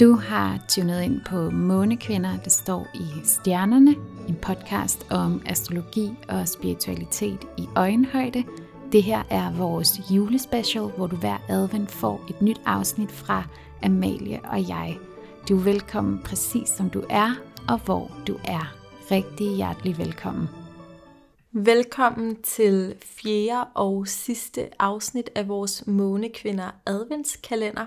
Du har tunet ind på Månekvinder, det står i stjernerne, en podcast om astrologi og spiritualitet i øjenhøjde. Det her er vores julespecial, hvor du hver advent får et nyt afsnit fra Amalie og jeg. Du er velkommen præcis som du er, og hvor du er. Rigtig hjertelig velkommen. Velkommen til fjerde og sidste afsnit af vores Månekvinder adventskalender.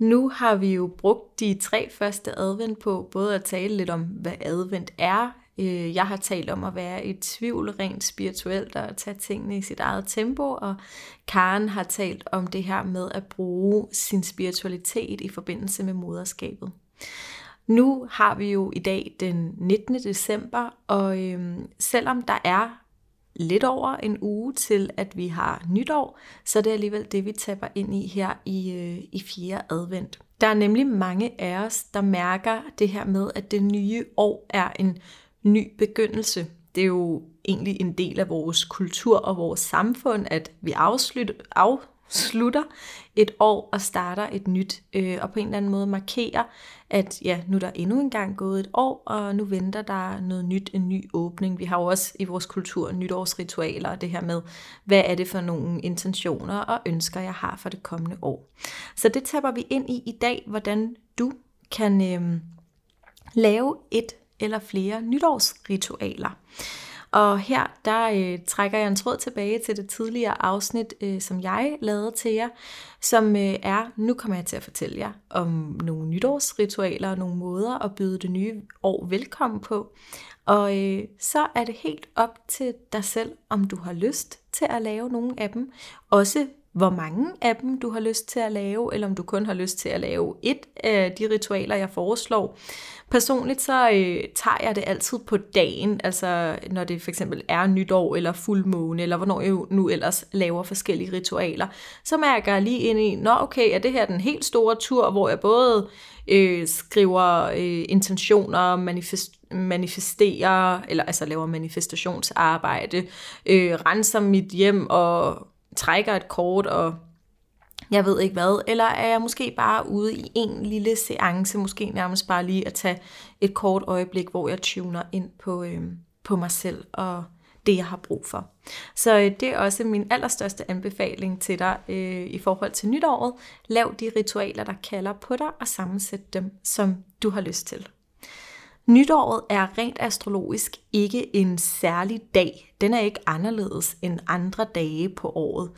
Nu har vi jo brugt de tre første advent på både at tale lidt om, hvad advent er. Øh, jeg har talt om at være i tvivl rent spirituelt og at tage tingene i sit eget tempo, og Karen har talt om det her med at bruge sin spiritualitet i forbindelse med moderskabet. Nu har vi jo i dag den 19. december, og øhm, selvom der er lidt over en uge til, at vi har nytår, så det er alligevel det, vi taber ind i her i, øh, i fjerde advent. Der er nemlig mange af os, der mærker det her med, at det nye år er en ny begyndelse. Det er jo egentlig en del af vores kultur og vores samfund, at vi afslutter, af, slutter et år og starter et nyt, øh, og på en eller anden måde markerer, at ja, nu er der endnu engang gået et år, og nu venter der noget nyt, en ny åbning. Vi har jo også i vores kultur nytårsritualer, og det her med, hvad er det for nogle intentioner og ønsker, jeg har for det kommende år. Så det taber vi ind i i dag, hvordan du kan øh, lave et eller flere nytårsritualer. Og her, der øh, trækker jeg en tråd tilbage til det tidligere afsnit, øh, som jeg lavede til jer, som øh, er, nu kommer jeg til at fortælle jer om nogle nytårsritualer og nogle måder at byde det nye år velkommen på. Og øh, så er det helt op til dig selv, om du har lyst til at lave nogle af dem. Også hvor mange af dem du har lyst til at lave, eller om du kun har lyst til at lave et af de ritualer, jeg foreslår. Personligt så øh, tager jeg det altid på dagen, altså når det for eksempel er nytår eller fuldmåne, eller hvornår jeg nu ellers laver forskellige ritualer, så mærker jeg lige ind i, nå okay, er det her den helt store tur, hvor jeg både øh, skriver øh, intentioner, manifest, manifesterer, eller altså laver manifestationsarbejde, øh, renser mit hjem og trækker et kort og jeg ved ikke hvad, eller er jeg måske bare ude i en lille seance, måske nærmest bare lige at tage et kort øjeblik, hvor jeg tuner ind på, øh, på mig selv og det, jeg har brug for. Så øh, det er også min allerstørste anbefaling til dig øh, i forhold til nytåret. Lav de ritualer, der kalder på dig, og sammensæt dem, som du har lyst til. Nytåret er rent astrologisk ikke en særlig dag. Den er ikke anderledes end andre dage på året.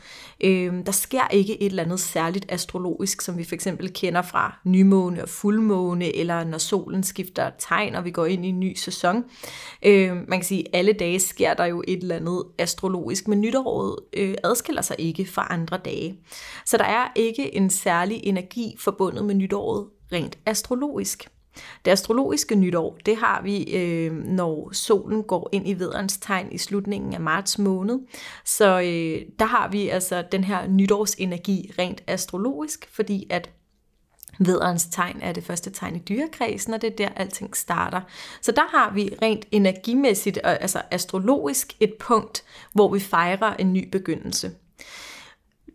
Øhm, der sker ikke et eller andet særligt astrologisk, som vi for eksempel kender fra nymåne og fuldmåne, eller når solen skifter tegn, og vi går ind i en ny sæson. Øhm, man kan sige, at alle dage sker der jo et eller andet astrologisk, men nytåret øh, adskiller sig ikke fra andre dage. Så der er ikke en særlig energi forbundet med nytåret rent astrologisk. Det astrologiske nytår, det har vi, øh, når solen går ind i vederens tegn i slutningen af marts måned. Så øh, der har vi altså den her nytårsenergi rent astrologisk, fordi at Vederens tegn er det første tegn i dyrekredsen, og det er der, alting starter. Så der har vi rent energimæssigt, altså astrologisk, et punkt, hvor vi fejrer en ny begyndelse.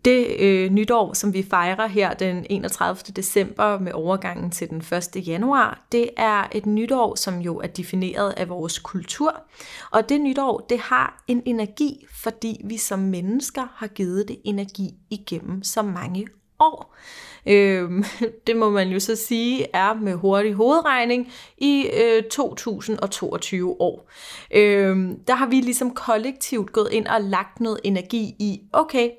Det øh, nytår, som vi fejrer her den 31. december med overgangen til den 1. januar, det er et nytår, som jo er defineret af vores kultur. Og det nytår, det har en energi, fordi vi som mennesker har givet det energi igennem så mange år. Øh, det må man jo så sige er med hurtig hovedregning i øh, 2022 år. Øh, der har vi ligesom kollektivt gået ind og lagt noget energi i, okay,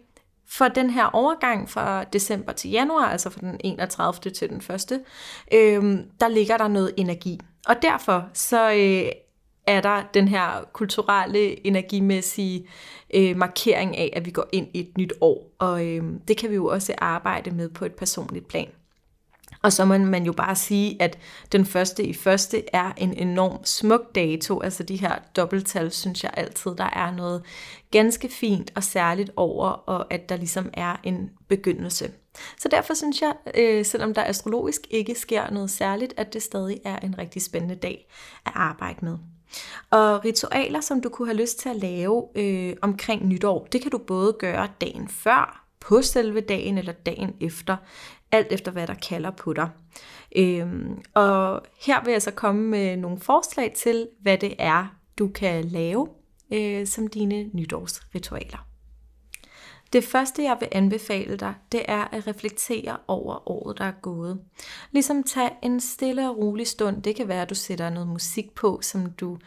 for den her overgang fra december til januar, altså fra den 31. til den 1., øh, der ligger der noget energi. Og derfor så øh, er der den her kulturelle, energimæssige øh, markering af, at vi går ind i et nyt år. Og øh, det kan vi jo også arbejde med på et personligt plan. Og så må man jo bare sige, at den første i første er en enorm smuk dato. Altså de her dobbelttal, synes jeg altid, der er noget ganske fint og særligt over, og at der ligesom er en begyndelse. Så derfor synes jeg, øh, selvom der astrologisk ikke sker noget særligt, at det stadig er en rigtig spændende dag at arbejde med. Og ritualer, som du kunne have lyst til at lave øh, omkring nytår, det kan du både gøre dagen før, på selve dagen eller dagen efter, alt efter hvad der kalder på dig. Øhm, og her vil jeg så komme med nogle forslag til, hvad det er, du kan lave øh, som dine nytårsritualer. Det første, jeg vil anbefale dig, det er at reflektere over året, der er gået. Ligesom tag en stille og rolig stund. Det kan være, at du sætter noget musik på, som du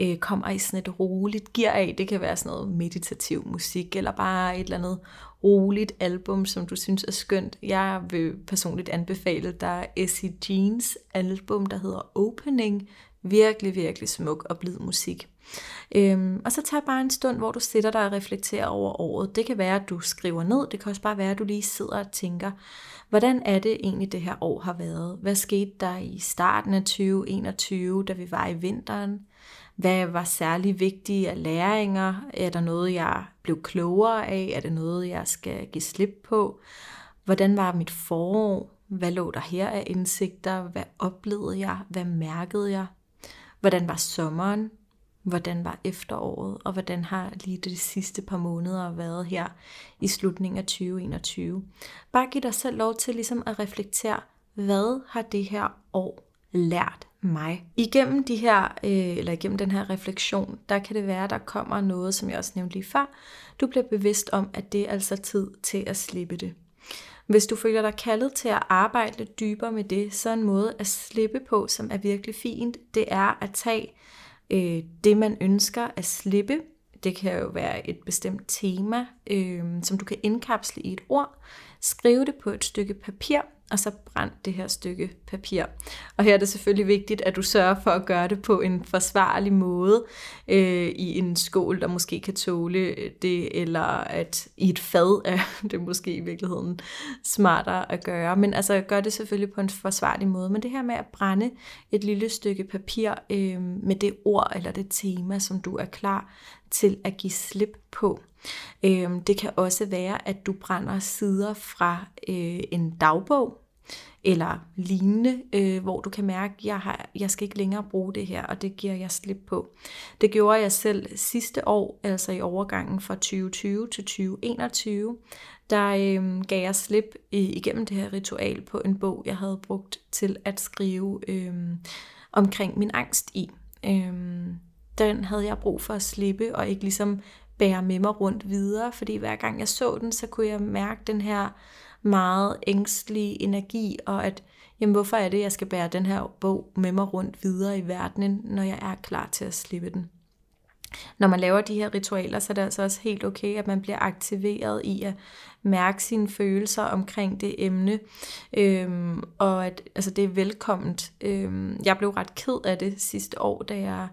øh, kommer i sådan et roligt gear af. Det kan være sådan noget meditativ musik, eller bare et eller andet roligt album, som du synes er skønt. Jeg vil personligt anbefale dig Essie Jeans album, der hedder Opening. Virkelig, virkelig smuk og blid musik. Øhm, og så tager bare en stund, hvor du sætter dig og reflekterer over året. Det kan være, at du skriver ned. Det kan også bare være, at du lige sidder og tænker, hvordan er det egentlig, det her år har været? Hvad skete der i starten af 2021, da vi var i vinteren? Hvad var særlig vigtige af læringer? Er der noget, jeg blev klogere af? Er det noget, jeg skal give slip på? Hvordan var mit forår? Hvad lå der her af indsigter? Hvad oplevede jeg? Hvad mærkede jeg? Hvordan var sommeren? Hvordan var efteråret? Og hvordan har lige de sidste par måneder været her i slutningen af 2021? Bare giv dig selv lov til ligesom at reflektere, hvad har det her år lært mig. Igennem de her, øh, eller igennem den her refleksion, der kan det være, der kommer noget, som jeg også nævnte lige før. Du bliver bevidst om, at det er altså tid til at slippe det. Hvis du føler dig kaldet til at arbejde lidt dybere med det, så en måde at slippe på, som er virkelig fint, det er at tage øh, det, man ønsker at slippe. Det kan jo være et bestemt tema, øh, som du kan indkapsle i et ord. Skrive det på et stykke papir, og så brænd det her stykke papir. Og her er det selvfølgelig vigtigt, at du sørger for at gøre det på en forsvarlig måde øh, i en skål, der måske kan tåle det, eller at i et fad er det måske i virkeligheden smartere at gøre. Men altså gør det selvfølgelig på en forsvarlig måde. Men det her med at brænde et lille stykke papir øh, med det ord eller det tema, som du er klar til at give slip på. Øh, det kan også være, at du brænder sider fra øh, en dagbog, eller lignende, øh, hvor du kan mærke, at jeg, har, jeg skal ikke længere bruge det her, og det giver jeg slip på. Det gjorde jeg selv sidste år, altså i overgangen fra 2020 til 2021. Der øh, gav jeg slip øh, igennem det her ritual på en bog, jeg havde brugt til at skrive øh, omkring min angst i. Øh, den havde jeg brug for at slippe, og ikke ligesom bære med mig rundt videre, fordi hver gang jeg så den, så kunne jeg mærke den her meget ængstlige energi, og at, jamen hvorfor er det, jeg skal bære den her bog med mig rundt videre i verdenen, når jeg er klar til at slippe den. Når man laver de her ritualer, så er det altså også helt okay, at man bliver aktiveret i at mærke sine følelser omkring det emne, øhm, og at altså, det er velkomment. Øhm, jeg blev ret ked af det sidste år, da jeg,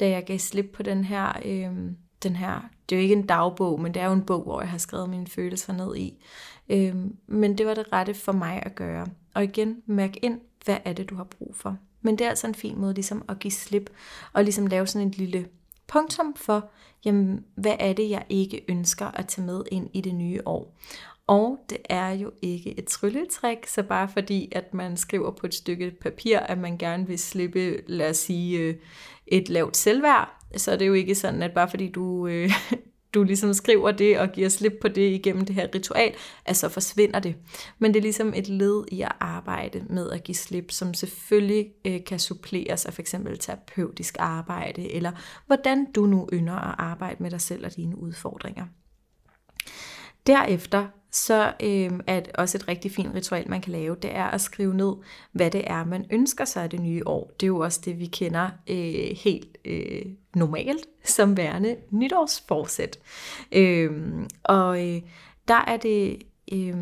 da jeg gav slip på den her, øh, den her, det er jo ikke en dagbog, men det er jo en bog, hvor jeg har skrevet mine følelser ned i. Øh, men det var det rette for mig at gøre. Og igen, mærk ind, hvad er det, du har brug for. Men det er altså en fin måde ligesom at give slip, og ligesom lave sådan et lille punktum for, jamen, hvad er det, jeg ikke ønsker at tage med ind i det nye år. Og det er jo ikke et trylletræk, så bare fordi, at man skriver på et stykke papir, at man gerne vil slippe, lad os sige, øh, et lavt selvværd, så er det jo ikke sådan, at bare fordi du øh, du ligesom skriver det og giver slip på det igennem det her ritual, at så forsvinder det. Men det er ligesom et led i at arbejde med at give slip, som selvfølgelig øh, kan suppleres af f.eks. terapeutisk arbejde, eller hvordan du nu ynder at arbejde med dig selv og dine udfordringer. Derefter så øh, er det også et rigtig fint ritual, man kan lave, det er at skrive ned, hvad det er, man ønsker sig af det nye år. Det er jo også det, vi kender øh, helt øh, normalt som værende nytårsforsæt. Øh, og øh, der er det øh,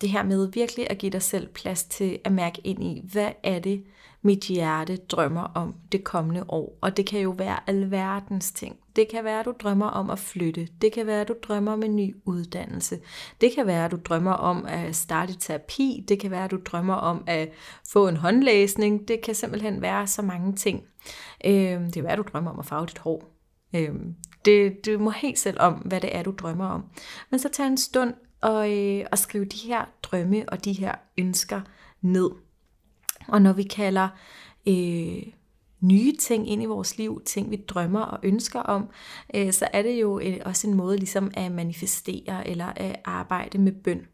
det her med virkelig at give dig selv plads til at mærke ind i, hvad er det, mit hjerte drømmer om det kommende år. Og det kan jo være alverdens ting. Det kan være, at du drømmer om at flytte. Det kan være, at du drømmer om en ny uddannelse. Det kan være, at du drømmer om at starte terapi. Det kan være, at du drømmer om at få en håndlæsning. Det kan simpelthen være så mange ting. Øhm, det kan være, at du drømmer om at farve dit hår. Øhm, det, du må helt selv om, hvad det er, du drømmer om. Men så tag en stund og, øh, og skriv de her drømme og de her ønsker ned. Og når vi kalder øh, nye ting ind i vores liv, ting vi drømmer og ønsker om, øh, så er det jo øh, også en måde ligesom at manifestere eller at arbejde med bøn.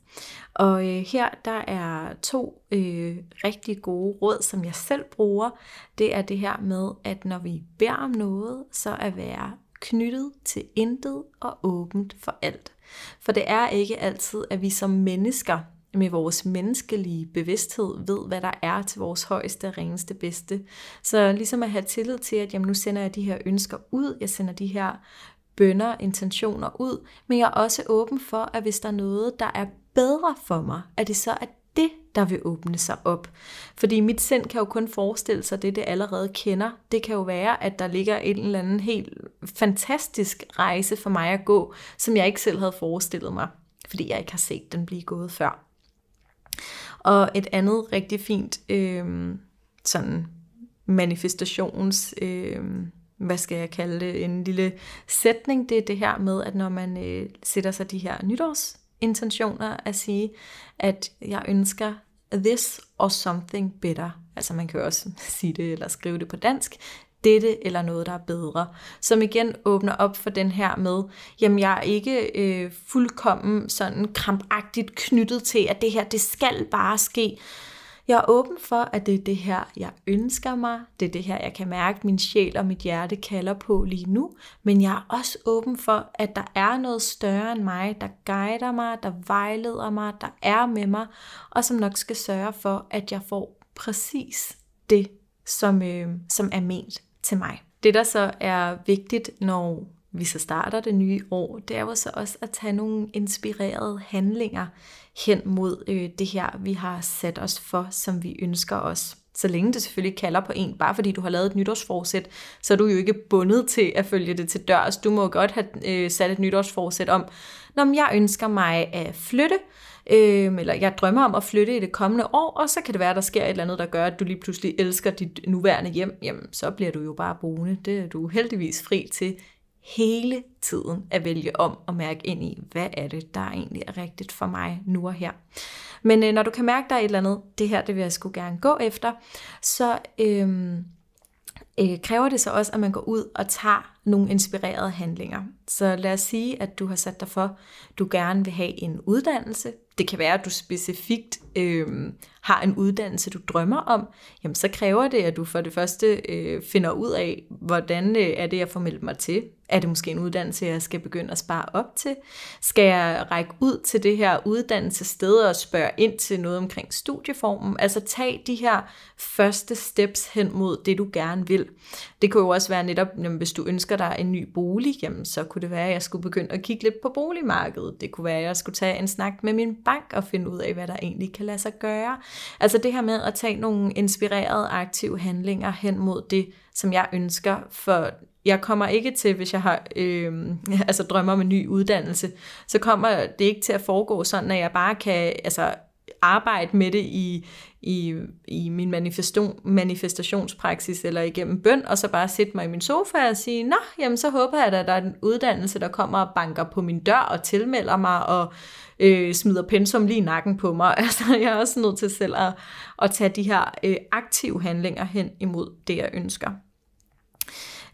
Og øh, her der er to øh, rigtig gode råd, som jeg selv bruger. Det er det her med, at når vi beder om noget, så at være knyttet til intet og åbent for alt. For det er ikke altid, at vi som mennesker med vores menneskelige bevidsthed ved, hvad der er til vores højeste reneste bedste. Så ligesom at have tillid til, at jamen, nu sender jeg de her ønsker ud, jeg sender de her bønder, intentioner ud, men jeg er også åben for, at hvis der er noget, der er bedre for mig, at det så er det, der vil åbne sig op. Fordi mit sind kan jo kun forestille sig det, det allerede kender. Det kan jo være, at der ligger en eller anden helt fantastisk rejse for mig at gå, som jeg ikke selv havde forestillet mig, fordi jeg ikke har set den blive gået før. Og et andet rigtig fint øh, sådan manifestations, øh, hvad skal jeg kalde det, en lille sætning, det er det her med, at når man øh, sætter sig de her nytårsintentioner at sige, at jeg ønsker this or something better. Altså man kan jo også sige det eller skrive det på dansk dette eller noget, der er bedre. Som igen åbner op for den her med, jamen jeg er ikke øh, fuldkommen sådan krampagtigt knyttet til, at det her, det skal bare ske. Jeg er åben for, at det er det her, jeg ønsker mig. Det er det her, jeg kan mærke, at min sjæl og mit hjerte kalder på lige nu. Men jeg er også åben for, at der er noget større end mig, der guider mig, der vejleder mig, der er med mig, og som nok skal sørge for, at jeg får præcis det, som, øh, som er ment til mig. Det, der så er vigtigt, når vi så starter det nye år, det er jo så også at tage nogle inspirerede handlinger hen mod øh, det her, vi har sat os for, som vi ønsker os. Så længe det selvfølgelig kalder på en, bare fordi du har lavet et nytårsforsæt, så er du jo ikke bundet til at følge det til dørs. Du må godt have øh, sat et nytårsforsæt om, når jeg ønsker mig at flytte, øh, øh, eller jeg drømmer om at flytte i det kommende år, og så kan det være, der sker et eller andet, der gør, at du lige pludselig elsker dit nuværende hjem, jamen så bliver du jo bare boende. Det er du heldigvis fri til hele tiden at vælge om og mærke ind i, hvad er det, der egentlig er rigtigt for mig nu og her. Men øh, når du kan mærke, der er et eller andet, det her, det vil jeg skulle gerne gå efter, så øh, øh, kræver det så også, at man går ud og tager nogle inspirerede handlinger. Så lad os sige, at du har sat dig for, du gerne vil have en uddannelse. Det kan være, at du specifikt øh, har en uddannelse, du drømmer om. Jamen, så kræver det, at du for det første øh, finder ud af, hvordan øh, er det, jeg får meldt mig til. Er det måske en uddannelse, jeg skal begynde at spare op til? Skal jeg række ud til det her uddannelsessted og spørge ind til noget omkring studieformen? Altså tag de her første steps hen mod det, du gerne vil. Det kunne jo også være netop, jamen, hvis du ønsker dig en ny bolig, jamen, så kunne det være, at jeg skulle begynde at kigge lidt på boligmarkedet. Det kunne være, at jeg skulle tage en snak med min bank og finde ud af, hvad der egentlig kan lade sig gøre. Altså det her med at tage nogle inspirerede aktive handlinger hen mod det, som jeg ønsker, for jeg kommer ikke til, hvis jeg har øh, altså drømmer om en ny uddannelse, så kommer det ikke til at foregå sådan, at jeg bare kan altså, arbejde med det i, i, i min manifestation, manifestationspraksis eller igennem bøn, og så bare sætte mig i min sofa og sige, nå, jamen så håber jeg, at der er en uddannelse, der kommer og banker på min dør og tilmelder mig og øh, smider pensum lige i nakken på mig. Altså jeg er også nødt til selv at, at tage de her øh, aktive handlinger hen imod det, jeg ønsker.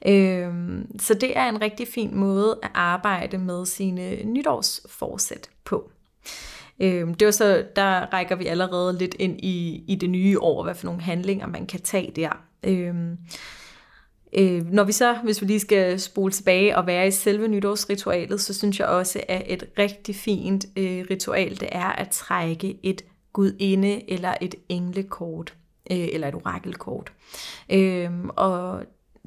Øh, så det er en rigtig fin måde at arbejde med sine nytårsforsæt på. Øh, det var så, der rækker vi allerede lidt ind i, i det nye år, hvad for nogle handlinger man kan tage der. Øh, øh, når vi så, hvis vi lige skal spole tilbage og være i selve nytårsritualet, så synes jeg også, at et rigtig fint øh, ritual, det er at trække et gudinde eller et englekort, øh, eller et orakelkort. Øh, og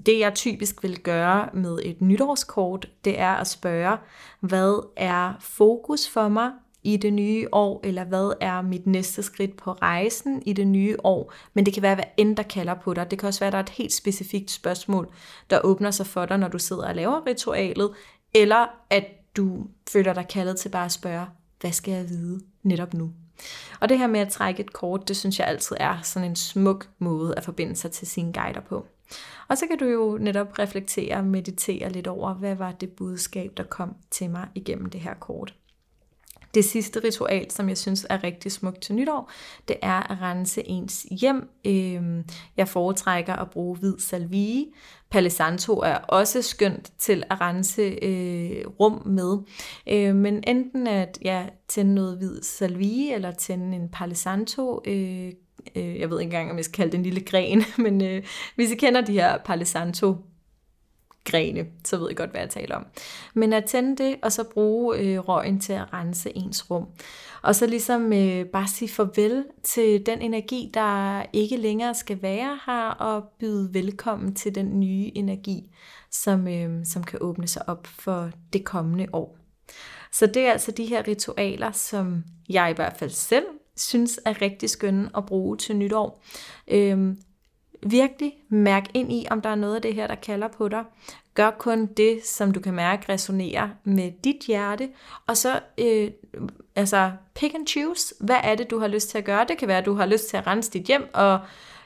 det jeg typisk vil gøre med et nytårskort, det er at spørge, hvad er fokus for mig i det nye år, eller hvad er mit næste skridt på rejsen i det nye år. Men det kan være, hvad end der kalder på dig. Det kan også være, at der er et helt specifikt spørgsmål, der åbner sig for dig, når du sidder og laver ritualet, eller at du føler dig kaldet til bare at spørge, hvad skal jeg vide netop nu? Og det her med at trække et kort, det synes jeg altid er sådan en smuk måde at forbinde sig til sine guider på. Og så kan du jo netop reflektere og meditere lidt over, hvad var det budskab, der kom til mig igennem det her kort. Det sidste ritual, som jeg synes er rigtig smukt til nytår, det er at rense ens hjem. Øhm, jeg foretrækker at bruge hvid salvie. Palisanto er også skønt til at rense øh, rum med. Øh, men enten at ja, tænde noget hvid salvie, eller tænde en palisanto øh, øh, jeg ved ikke engang, om jeg skal kalde det en lille gren, men øh, hvis I kender de her palisanto grene, så ved I godt, hvad jeg taler om. Men at tænde det, og så bruge øh, røgen til at rense ens rum. Og så ligesom øh, bare sige farvel til den energi, der ikke længere skal være her, og byde velkommen til den nye energi, som, øh, som kan åbne sig op for det kommende år. Så det er altså de her ritualer, som jeg i hvert fald selv synes er rigtig skønne at bruge til nytår. Øhm, virkelig mærk ind i, om der er noget af det her, der kalder på dig. Gør kun det, som du kan mærke resonerer med dit hjerte, og så øh, altså pick and choose. Hvad er det, du har lyst til at gøre? Det kan være, at du har lyst til at rense dit hjem og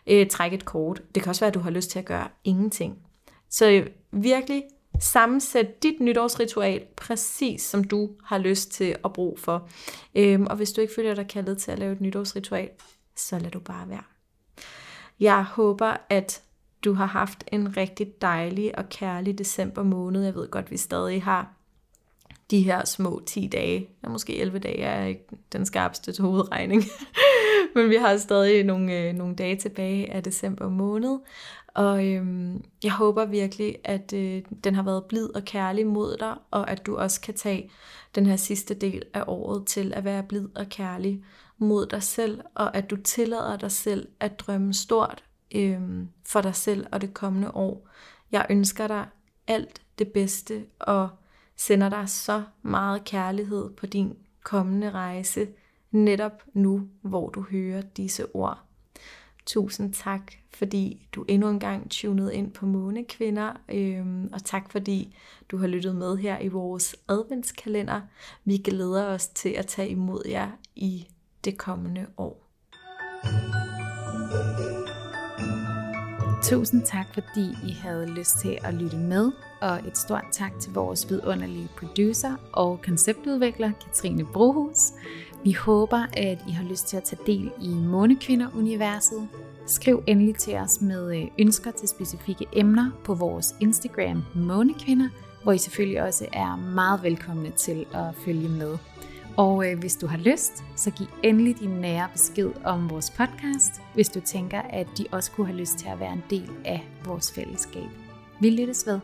øh, trække et kort. Det kan også være, at du har lyst til at gøre ingenting. Så øh, virkelig sammensæt dit nytårsritual præcis som du har lyst til at bruge for. Øhm, og hvis du ikke føler dig kaldet til at lave et nytårsritual, så lad du bare være. Jeg håber, at du har haft en rigtig dejlig og kærlig december måned. Jeg ved godt, vi stadig har de her små 10 dage, ja, måske 11 dage er ikke den skarpeste til hovedregning, men vi har stadig nogle, øh, nogle dage tilbage af december måned, og øhm, jeg håber virkelig, at øh, den har været blid og kærlig mod dig, og at du også kan tage den her sidste del af året til at være blid og kærlig mod dig selv, og at du tillader dig selv at drømme stort øh, for dig selv og det kommende år. Jeg ønsker dig alt det bedste, og sender dig så meget kærlighed på din kommende rejse, netop nu, hvor du hører disse ord. Tusind tak, fordi du endnu en gang tunede ind på Månekvinder, øhm, og tak fordi du har lyttet med her i vores adventskalender. Vi glæder os til at tage imod jer i det kommende år. Tusind tak, fordi I havde lyst til at lytte med, og et stort tak til vores vidunderlige producer og konceptudvikler, Katrine Brohus. Vi håber, at I har lyst til at tage del i Månekvinder-universet. Skriv endelig til os med øh, ønsker til specifikke emner på vores Instagram Månekvinder, hvor I selvfølgelig også er meget velkomne til at følge med. Og øh, hvis du har lyst, så giv endelig din nære besked om vores podcast, hvis du tænker, at de også kunne have lyst til at være en del af vores fællesskab. Vi lyttes ved.